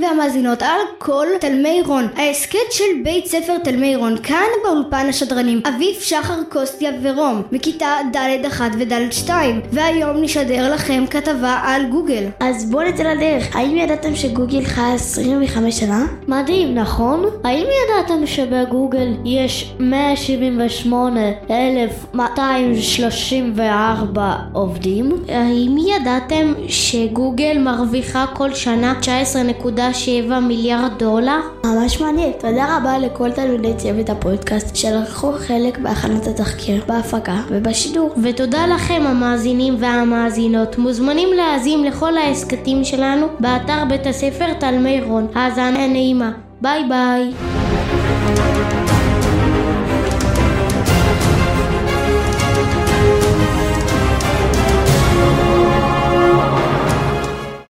והמאזינות על כל תלמי רון. ההסכת של בית ספר תלמי רון, כאן באולפן השדרנים אביב שחר קוסטיה ורום, מכיתה ד' 1 וד' 2, והיום נשדר לכם כתבה על גוגל. אז בואו נצא לדרך. האם ידעתם שגוגל חי 25 שנה? מדהים, נכון? האם ידעתם שבגוגל יש 178,234 עובדים? האם ידעתם שגוגל מרוויחה כל שנה 19.7 מיליארד דולר? ממש מעניין. תודה רבה לכל תלמידי צוות הפודקאסט שלקחו חלק בהכנת התחקיר, בהפקה ובשידור. ותודה לכם המאזינים והמאזינות. מוזמנים להאזין לכל ההסכתים שלנו באתר בית הספר תלמי רון. האזנה נעימה. ביי ביי.